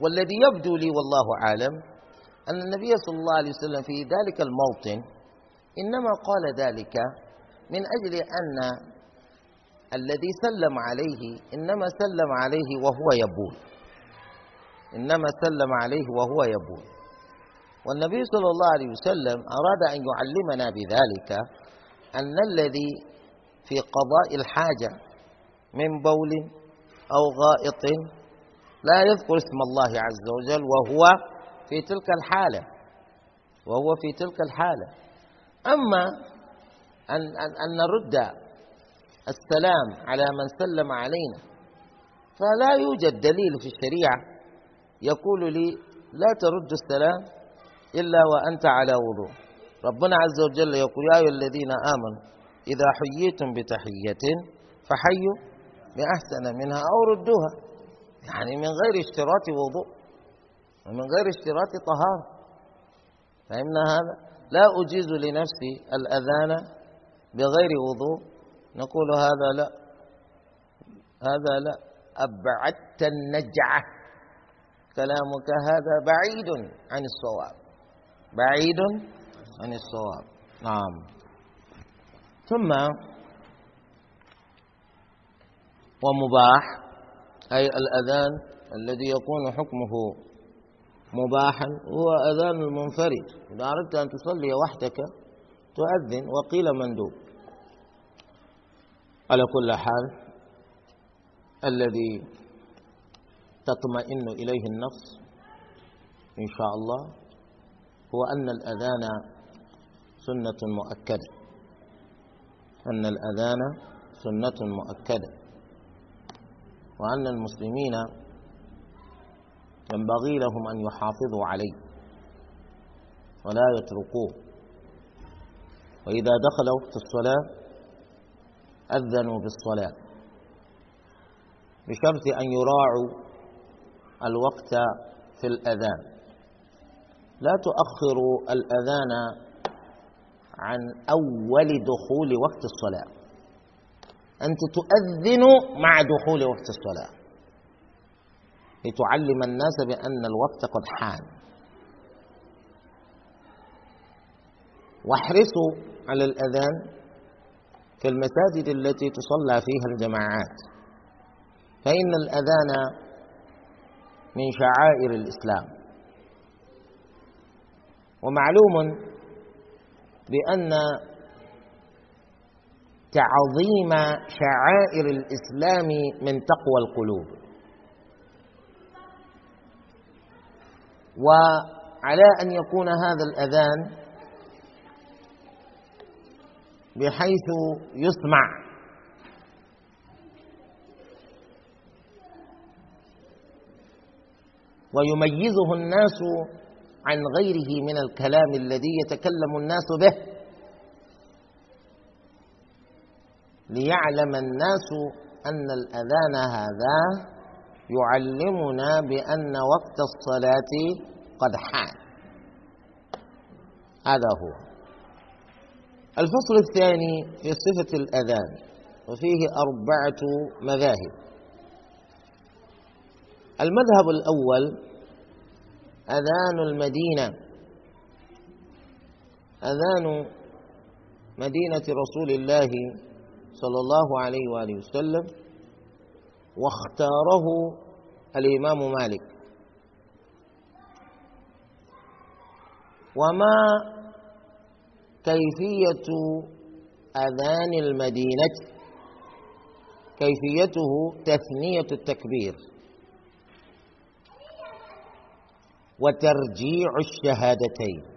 والذي يبدو لي والله أعلم أن النبي صلى الله عليه وسلم في ذلك الموطن إنما قال ذلك من أجل أن الذي سلم عليه إنما سلم عليه وهو يبول. إنما سلم عليه وهو يبول. والنبي صلى الله عليه وسلم أراد أن يعلمنا بذلك أن الذي في قضاء الحاجة من بول أو غائط لا يذكر اسم الله عز وجل وهو في تلك الحالة وهو في تلك الحالة. أما أن, أن, أن نرد السلام على من سلم علينا فلا يوجد دليل في الشريعة يقول لي لا ترد السلام إلا وأنت على وضوء. ربنا عز وجل يقول يا أيها الذين آمنوا إذا حييتم بتحية فحيوا بأحسن منها أو ردوها. يعني من غير اشتراط وضوء ومن غير اشتراط طهارة. فهمنا هذا لا أجيز لنفسي الأذان بغير وضوء. نقول هذا لا هذا لا أبعدت النجعة. كلامك هذا بعيد عن الصواب. بعيد عن الصواب. نعم. ثم ومباح أي الأذان الذي يكون حكمه مباحا هو أذان المنفرد. إذا أردت أن تصلي وحدك تؤذن وقيل مندوب. على كل حال الذي تطمئن إليه النفس إن شاء الله هو أن الأذان سنة مؤكدة. أن الأذان سنة مؤكدة. وأن المسلمين ينبغي لهم أن يحافظوا عليه ولا يتركوه. وإذا دخل وقت الصلاة أذنوا بالصلاة. بشرط أن يراعوا الوقت في الأذان. لا تؤخروا الأذان عن أول دخول وقت الصلاة. أنت تؤذن مع دخول وقت الصلاة. لتعلم الناس بأن الوقت قد حان. واحرصوا على الأذان في المساجد التي تصلى فيها الجماعات. فإن الأذان من شعائر الإسلام. ومعلوم بأن تعظيم شعائر الإسلام من تقوى القلوب. وعلى أن يكون هذا الأذان بحيث يسمع ويميزه الناس عن غيره من الكلام الذي يتكلم الناس به. ليعلم الناس أن الأذان هذا يعلمنا بأن وقت الصلاة قد حان. هذا هو. الفصل الثاني في صفة الأذان وفيه أربعة مذاهب. المذهب الأول أذان المدينة. أذان مدينة رسول الله صلى الله عليه وآله وسلم واختاره الإمام مالك. وما كيفية أذان المدينة؟ كيفيته تثنية التكبير. وترجيع الشهادتين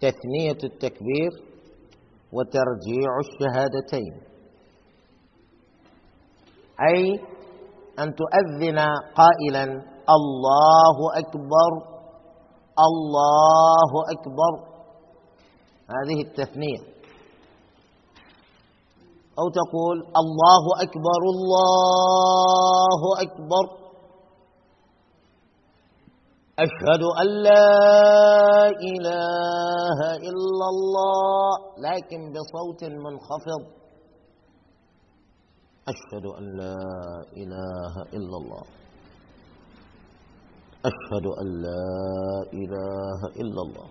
تثنية التكبير وترجيع الشهادتين. أي أن تؤذن قائلا الله أكبر الله أكبر. هذه التثنية. أو تقول الله أكبر الله أكبر. أشهد أن لا إله إلا الله لكن بصوت منخفض. أشهد أن لا إله إلا الله. أشهد أن لا إله إلا الله.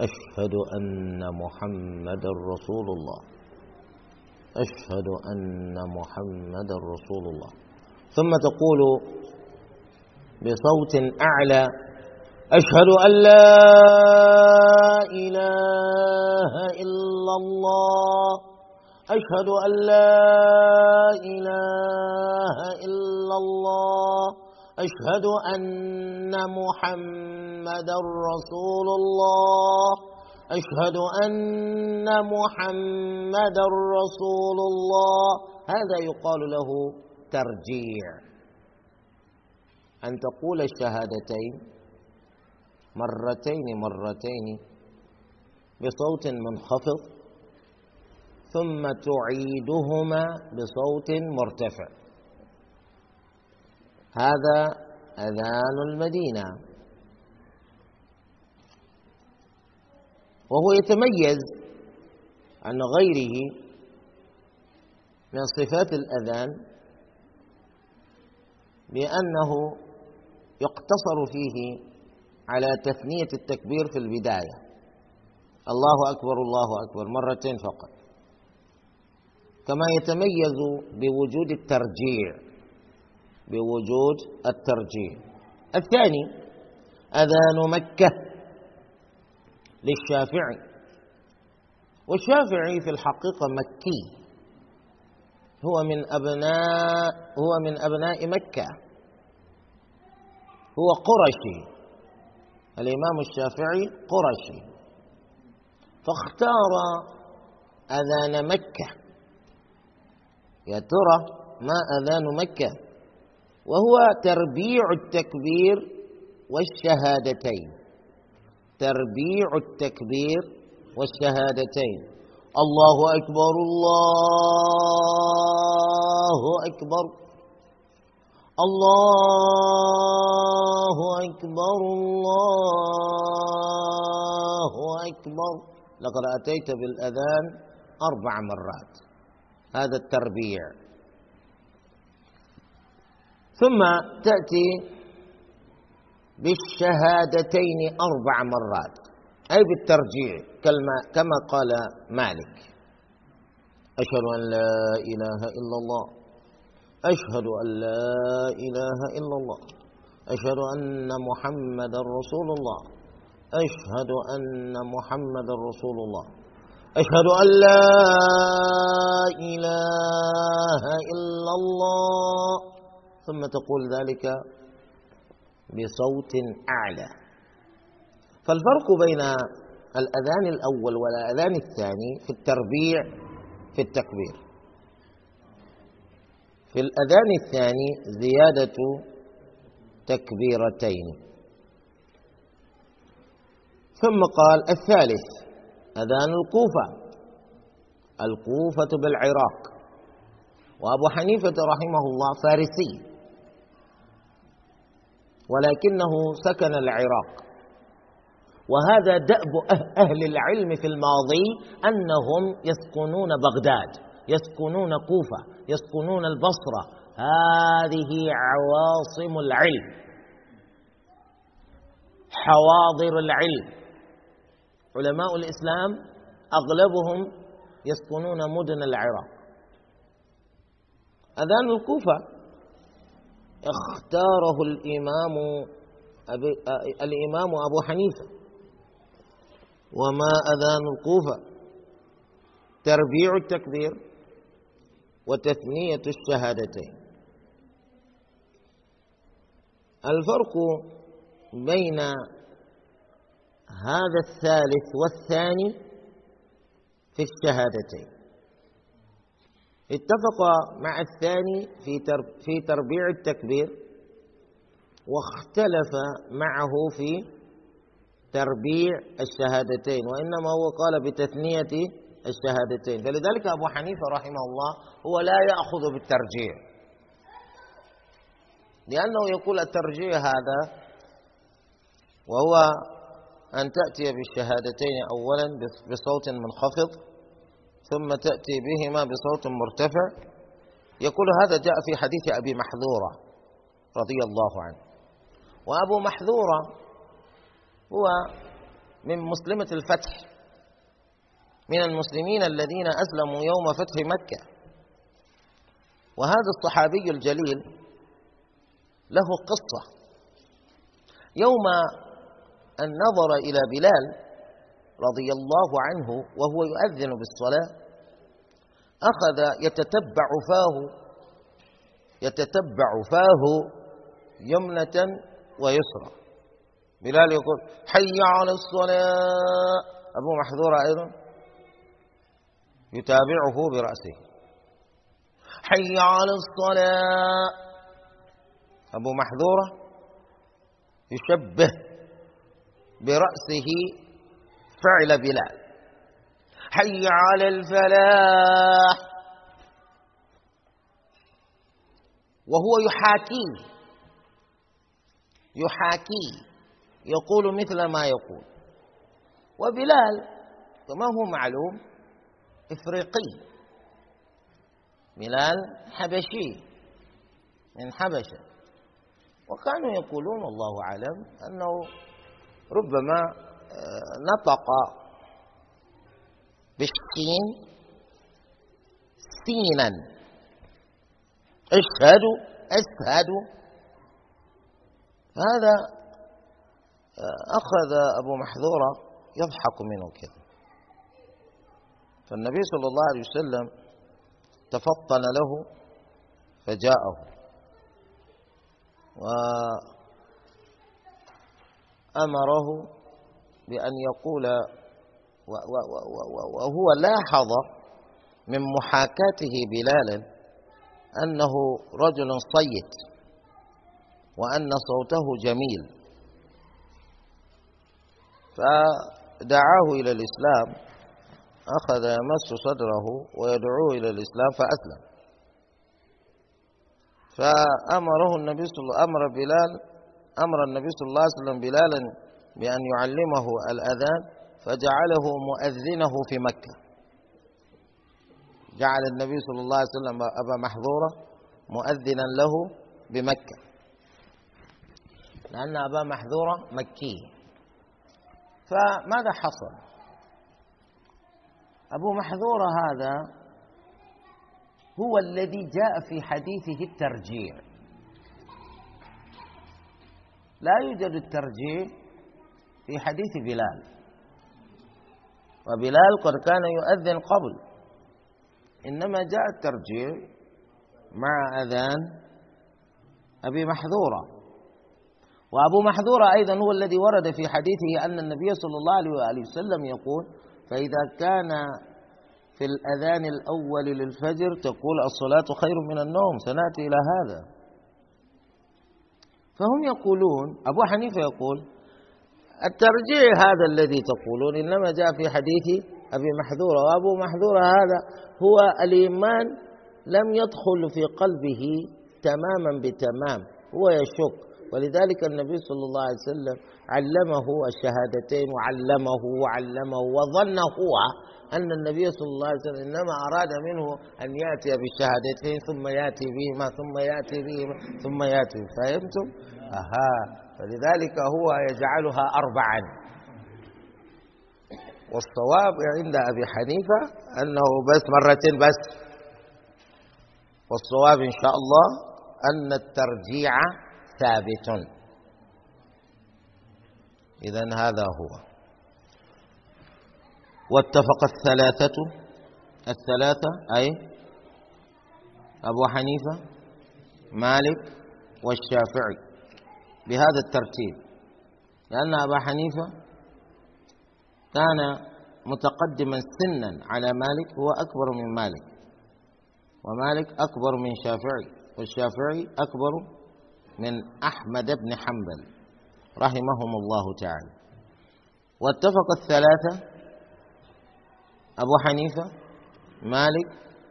أشهد أن محمد رسول الله. أشهد أن محمد رسول الله. ثم تقول بصوت أعلى. أشهد أن لا إله إلا الله. أشهد أن لا إله إلا الله. أشهد أن محمد رسول الله. أشهد أن محمد رسول الله. هذا يقال له ترجيع. أن تقول الشهادتين مرتين مرتين بصوت منخفض ثم تعيدهما بصوت مرتفع. هذا أذان المدينة. وهو يتميز عن غيره من صفات الأذان بأنه يقتصر فيه على تثنية التكبير في البداية. الله أكبر الله أكبر مرتين فقط. كما يتميز بوجود الترجيع بوجود الترجيح الثاني أذان مكة للشافعي. والشافعي في الحقيقة مكي. هو من أبناء هو من أبناء مكة. هو قرشي. الإمام الشافعي قرشي. فاختار أذان مكة. يا ترى ما أذان مكة؟ وهو تربيع التكبير والشهادتين. تربيع التكبير والشهادتين. الله أكبر الله أكبر. الله أكبر الله أكبر. لقد أتيت بالأذان أربع مرات. هذا التربيع. ثم تأتي بالشهادتين أربع مرات. أي بالترجيع كما قال مالك. أشهد أن لا إله إلا الله. أشهد أن لا إله إلا الله. أشهد أن محمد رسول الله. أشهد أن محمد رسول الله. أشهد أن لا إله إلا الله. ثم تقول ذلك بصوت أعلى. فالفرق بين الأذان الأول والأذان الثاني في التربيع في التكبير. في الأذان الثاني زيادة تكبيرتين. ثم قال الثالث أذان الكوفة الكوفة بالعراق. وأبو حنيفة رحمه الله فارسي ولكنه سكن العراق. وهذا دأب أه-، أهل العلم في الماضي أنهم يسكنون بغداد. يسكنون كوفة يسكنون البصرة. هذه عواصم العلم. حواضر العلم. علماء الإسلام أغلبهم يسكنون مدن العراق. أذان الكوفة اختاره الإمام أبي الإمام أبو حنيفة. وما أذان الكوفة؟ تربيع التكبير. وتثنية الشهادتين. الفرق بين هذا الثالث والثاني في الشهادتين. اتفق مع الثاني في في تربيع التكبير واختلف معه في تربيع الشهادتين وإنما هو قال بتثنية الشهادتين. فلذلك أبو حنيفة رحمه الله هو لا يأخذ بالترجيع. لأنه يقول الترجيع هذا وهو أن تأتي بالشهادتين اولا بصوت منخفض ثم تأتي بهما بصوت مرتفع. يقول هذا جاء في حديث أبي محذورة رضي الله عنه. وأبو محذورة هو من مسلمة الفتح. من المسلمين الذين أسلموا يوم فتح مكة. وهذا الصحابي الجليل له قصة. يوم أن نظر إلى بلال رضي الله عنه وهو يؤذن بالصلاة أخذ يتتبع فاه يتتبع فاه يمنة ويسرى. بلال يقول حي على الصلاة. أبو محذور أيضا. يتابعه برأسه. حي على الصلاة. أبو محذورة يشبه برأسه فعل بلال. حي على الفلاح. وهو يحاكيه يحاكيه يقول مثل ما يقول. وبلال كما هو معلوم؟ إفريقي. بلال حبشي من حبشة. وكانوا يقولون الله أعلم أنه ربما آه، نطق بالسين سينا. اشهدوا اشهدوا هذا آه، أخذ أبو محذورة يضحك منه كذا. فالنبي صلى الله عليه وسلم تفطن له فجاءه. وأمره بأن يقول وهو لاحظ من محاكاته بلالا أنه رجل صيت وأن صوته جميل. فدعاه إلى الإسلام أخذ يمس صدره ويدعوه إلى الإسلام فأسلم. فأمره النبي صلى الله أمر بلال أمر النبي صلى الله عليه وسلم بلالا بأن يعلمه الأذان فجعله مؤذنه في مكة. جعل النبي صلى الله عليه وسلم أبا محظورة مؤذنا له بمكة. لأن أبا محذورة مكي. فماذا حصل؟ أبو محذورة هذا هو الذي جاء في حديثه الترجيع. لا يوجد الترجيع في حديث بلال. وبلال قد كان يؤذن قبل إنما جاء الترجيع مع أذان أبي محذورة وأبو محذورة أيضا هو الذي ورد في حديثه أن النبي صلى الله عليه وآله وسلم يقول فإذا كان في الأذان الأول للفجر تقول الصلاة خير من النوم سنأتي إلى هذا. فهم يقولون أبو حنيفة يقول الترجيع هذا الذي تقولون إنما جاء في حديث أبي محذورة وأبو محذورة هذا هو الإيمان لم يدخل في قلبه تماما بتمام هو يشك. ولذلك النبي صلى الله عليه وسلم علمه الشهادتين وعلمه وعلمه وظن هو أن النبي صلى الله عليه وسلم إنما أراد منه أن يأتي بالشهادتين ثم يأتي بهما ثم يأتي بهما ثم يأتي فهمتم؟ أها. فلذلك هو يجعلها أربعا. والصواب عند أبي حنيفة أنه بس مرتين بس. والصواب إن شاء الله أن الترجيع ثابت. إذا هذا هو. واتفق الثلاثة. الثلاثة أي أبو حنيفة مالك والشافعي بهذا الترتيب. لأن أبا حنيفة كان متقدما سنا على مالك هو أكبر من مالك. ومالك أكبر من شافعي والشافعي أكبر من أحمد بن حنبل رحمهم الله تعالى. واتفق الثلاثة أبو حنيفة مالك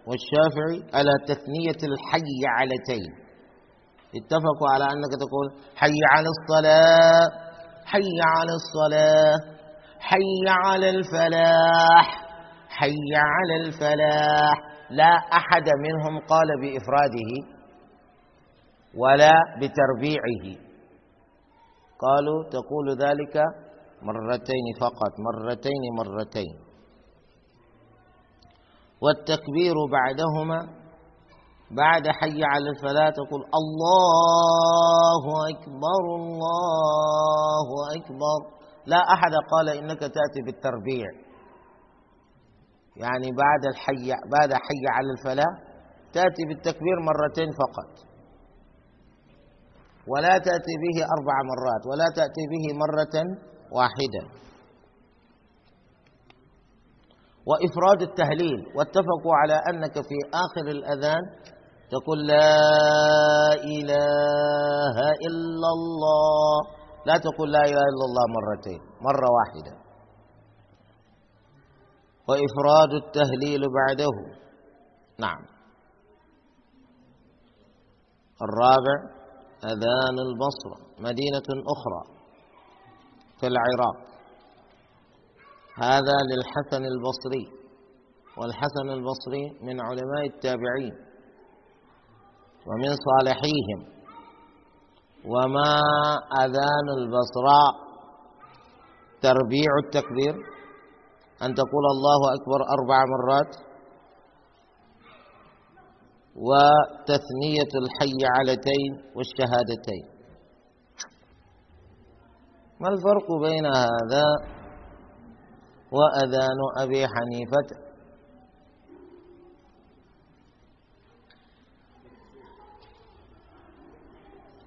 والشافعي على تثنية الحي علتين اتفقوا على أنك تقول حي على الصلاة حي على الصلاة حي على الفلاح حي على الفلاح. لا أحد منهم قال بإفراده ولا بتربيعه. قالوا تقول ذلك مرتين فقط مرتين مرتين. والتكبير بعدهما بعد حي على الفلاة تقول الله أكبر الله أكبر. لا أحد قال إنك تأتي بالتربيع. يعني بعد الحي بعد حي على الفلاة تأتي بالتكبير مرتين فقط. ولا تأتي به أربع مرات ولا تأتي به مرة واحدة. وإفراد التهليل واتفقوا على أنك في آخر الأذان تقول لا إله إلا الله. لا تقول لا إله إلا الله مرتين مرة واحدة. وإفراد التهليل بعده. نعم. الرابع أذان البصرة مدينة أخرى في العراق. هذا للحسن البصري والحسن البصري من علماء التابعين ومن صالحيهم. وما أذان البصراء تربيع التكبير؟ أن تقول الله أكبر أربع مرات وتثنية الحي علتين والشهادتين. ما الفرق بين هذا وأذان أبي حنيفة؟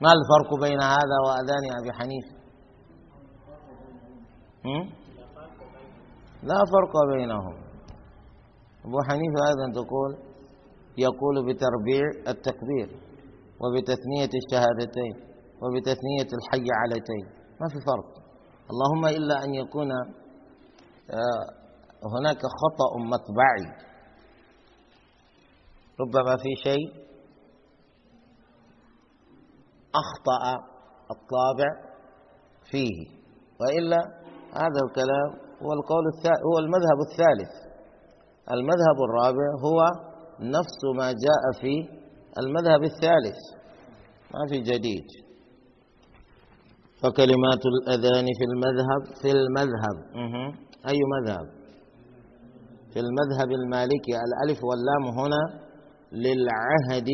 ما الفرق بين هذا وأذان أبي حنيفة؟ لا فرق بينهم. أبو حنيفة أيضا تقول يقول بتربيع التكبير وبتثنية الشهادتين وبتثنية الحي علتين ما في فرق. اللهم إلا أن يكون آه، هناك خطأ مطبعي ربما في شيء أخطأ الطابع فيه. وإلا هذا الكلام هو القول هو المذهب الثالث. المذهب الرابع هو نفس ما جاء في المذهب الثالث. ما في جديد. فكلمات الأذان في المذهب في المذهب. أي مذهب؟ في المذهب المالكي. الألف واللام هنا للعهد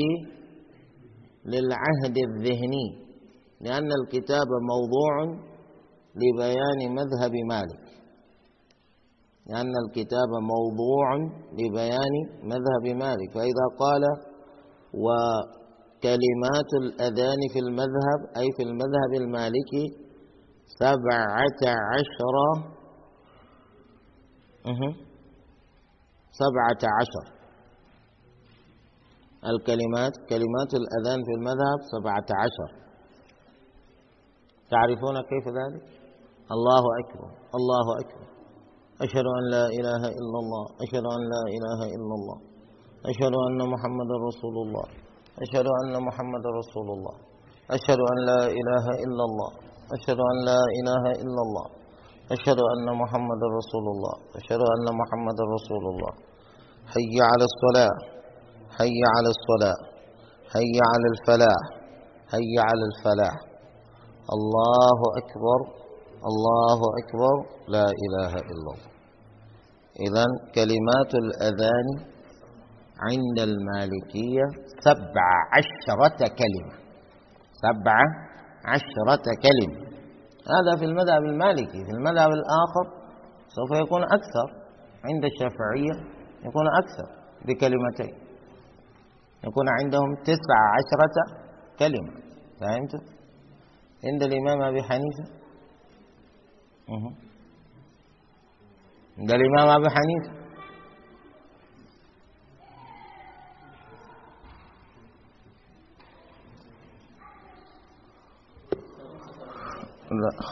للعهد الذهني. لأن الكتاب موضوع لبيان مذهب مالك. لأن الكتاب موضوع لبيان مذهب مالك. فإذا قال وكلمات الأذان في المذهب أي في المذهب المالكي سبعة عشر سبعة عشر. الكلمات كلمات الأذان في المذهب سبعة عشر. تعرفون كيف ذلك؟ الله أكبر الله أكبر. أشهد أن لا إله إلا الله أشهد أن لا إله إلا الله أشهد أن محمد رسول الله أشهد أن محمد رسول الله أشهد أن لا إله إلا الله أشهد أن لا إله إلا الله أشهد أن محمد رسول الله أشهد أن محمد رسول الله. حي على الصلاة حي على الصلاة حي على الفلاح حي على الفلاح. الله أكبر. الله أكبر لا إله إلا الله. إذا كلمات الأذان عند المالكية سبع عشرة كلمة. سبع عشرة كلمة. هذا في المذهب المالكي. في المذهب الآخر سوف يكون أكثر. عند الشافعية يكون أكثر بكلمتين. يكون عندهم تسع عشرة كلمة. فهمت؟ عند الإمام أبي حنيفة عند الإمام أبي حنيفة.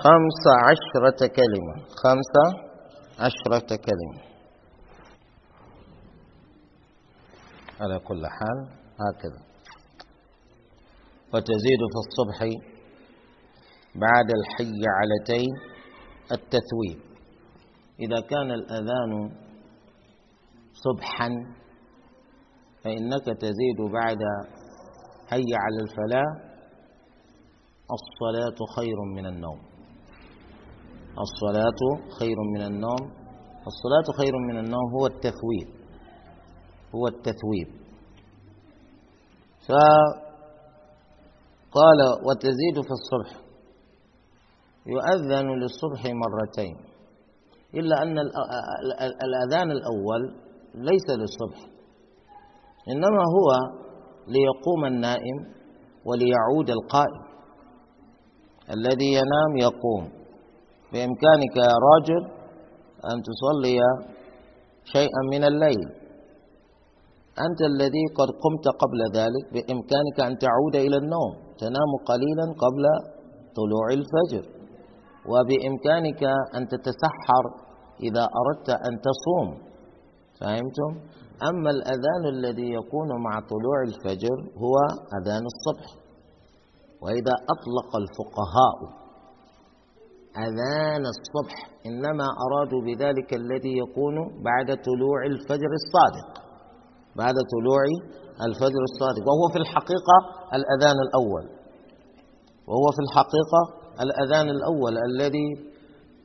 خمسة عشرة كلمة. خمسة عشرة كلمة. على كل حال هكذا. وتزيد في الصبح بعد الحي علتين التثويب. إذا كان الأذان صبحا فإنك تزيد بعد حي على الفلاح الصلاة خير من النوم. الصلاة خير من النوم. الصلاة خير من النوم هو التثويب. هو التثويب. فقال وتزيد في الصبح. يؤذن للصبح مرتين. إلا أن الأذان الأول ليس للصبح إنما هو ليقوم النائم وليعود القائم. الذي ينام يقوم. بإمكانك يا راجل أن تصلي شيئا من الليل. أنت الذي قد قمت قبل ذلك بإمكانك أن تعود إلى النوم. تنام قليلا قبل طلوع الفجر. وبإمكانك أن تتسحر إذا أردت أن تصوم. فهمتم؟ أما الأذان الذي يكون مع طلوع الفجر هو أذان الصبح. وإذا أطلق الفقهاء أذان الصبح إنما أرادوا بذلك الذي يكون بعد طلوع الفجر الصادق. بعد طلوع الفجر الصادق. وهو في الحقيقة الأذان الأول. وهو في الحقيقة الأذان الأول الذي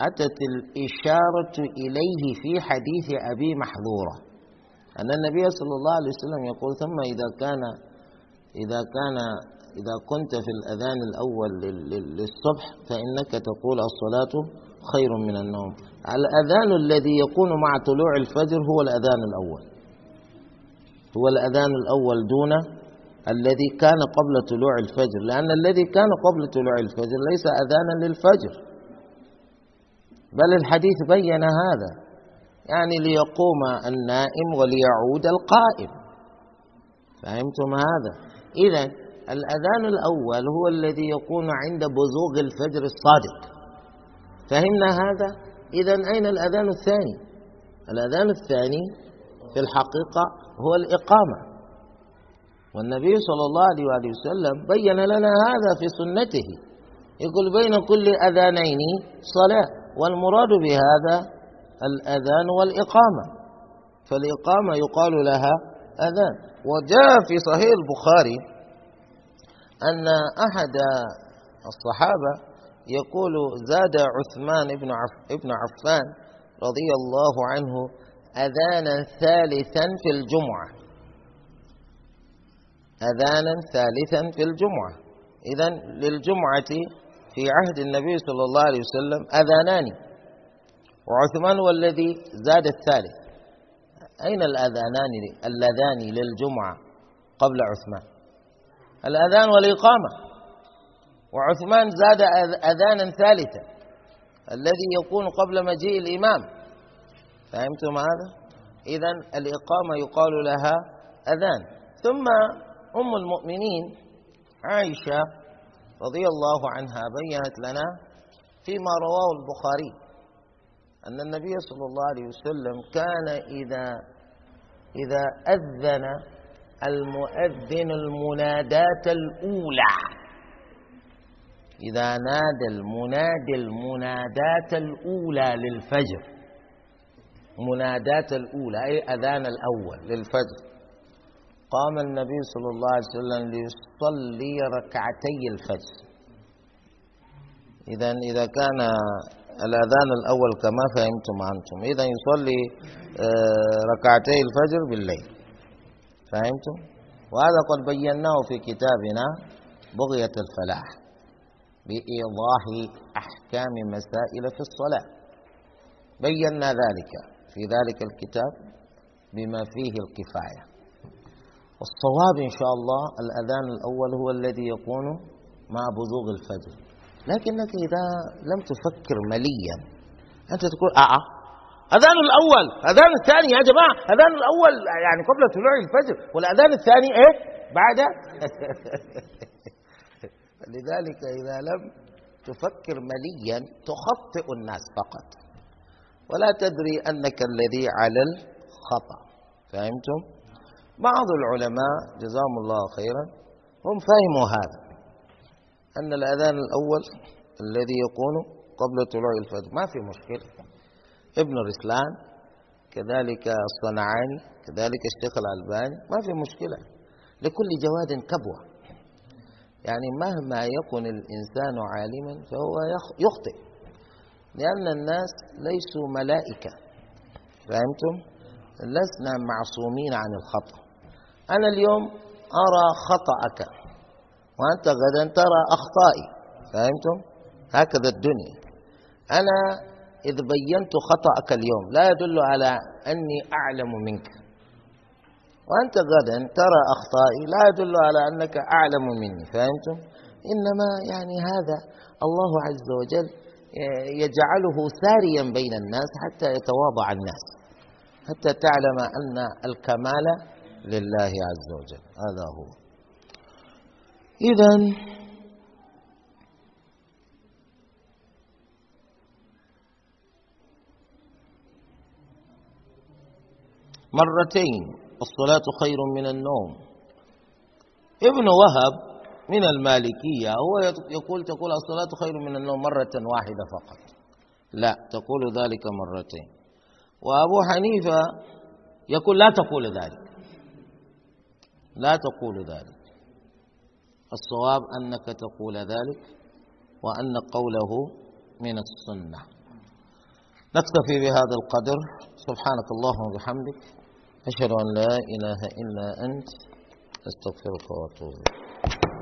أتت الإشارة إليه في حديث أبي محظورة أن النبي صلى الله عليه وسلم يقول ثم إذا كان إذا كان إذا كنت في الأذان الأول للصبح فإنك تقول الصلاة خير من النوم. الأذان الذي يكون مع طلوع الفجر هو الأذان الأول. هو الأذان الأول دون الذي كان قبل طلوع الفجر لأن الذي كان قبل طلوع الفجر ليس أذانا للفجر. بل الحديث بين هذا يعني ليقوم النائم وليعود القائم. فهمتم هذا؟ إذا الأذان الأول هو الذي يكون عند بزوغ الفجر الصادق. فهمنا هذا؟ إذا أين الأذان الثاني؟ الأذان الثاني في الحقيقة هو الإقامة. والنبي صلى الله عليه وآله وسلم بين لنا هذا في سنته. يقول بين كل أذانين صلاة والمراد بهذا الأذان والإقامة. فالإقامة يقال لها أذان. وجاء في صحيح البخاري أن أحد الصحابة يقول زاد عثمان بن عفان رضي الله عنه أذانا ثالثا في الجمعة. أذانا ثالثا في الجمعة. إذا للجمعة في عهد النبي صلى الله عليه وسلم أذانان. وعثمان هو الذي زاد الثالث. أين الأذانان اللذان للجمعة قبل عثمان؟ الأذان والإقامة. وعثمان زاد أذانا ثالثا الذي يكون قبل مجيء الإمام. فهمتم هذا؟ إذا الإقامة يقال لها أذان. ثم أم المؤمنين عائشة رضي الله عنها بينت لنا فيما رواه البخاري أن النبي صلى الله عليه وسلم كان إذا إذا أذن المؤذن المناداة الأولى. إذا نادى المنادي المناداة الأولى للفجر. مناداة الأولى أي أذان الأول للفجر. قام النبي صلى الله عليه وسلم ليصلي ركعتي الفجر. إذا إذا كان الأذان الأول كما فهمتم أنتم. إذا يصلي آه، ركعتي الفجر بالليل. فهمتم؟ وهذا قد بيناه في كتابنا بغية الفلاح بإيضاح أحكام مسائل في الصلاة. بينا ذلك في ذلك الكتاب بما فيه الكفاية. والصواب إن شاء الله الأذان الأول هو الذي يكون مع بزوغ الفجر. لكنك إذا لم تفكر مليا أنت تقول آه, آه، أذان الأول أذان الثاني يا جماعة أذان الأول يعني قبل طلوع الفجر والأذان الثاني إيه؟ بعد. لذلك إذا لم تفكر مليا تخطئ الناس فقط. ولا تدري أنك الذي على الخطأ. فهمتم؟ بعض العلماء جزاهم الله خيرا هم فهموا هذا أن الأذان الأول الذي يكون قبل طلوع الفجر ما في مشكلة. ابن رسلان كذلك الصنعاني كذلك الشيخ الألباني ما في مشكلة. لكل جواد كبوة. يعني مهما يكن الإنسان عالما فهو يخطئ. لأن الناس ليسوا ملائكة. فهمتم؟ لسنا معصومين عن الخطأ. أنا اليوم أرى خطأك. وأنت غدا ترى أخطائي. فهمتم؟ هكذا الدنيا. أنا إذ بينت خطأك اليوم لا يدل على أني أعلم منك. وأنت غدا ترى أخطائي لا يدل على أنك أعلم مني. فهمتم؟ إنما يعني هذا الله عز وجل يجعله ساريا بين الناس حتى يتواضع الناس. حتى تعلم أن الكمال لله عز وجل. هذا هو. إذا مرتين الصلاة خير من النوم. ابن وهب من المالكية هو يقول تقول الصلاة خير من النوم مرة واحدة فقط. لا تقول ذلك مرتين. وأبو حنيفة يقول لا تقول ذلك. لا تقول ذلك. الصواب أنك تقول ذلك وأن قوله من السنة. نكتفي بهذا القدر. سبحانك اللهم وبحمدك. أشهد أن لا إله إلا أنت. أستغفرك وأتوب إليك.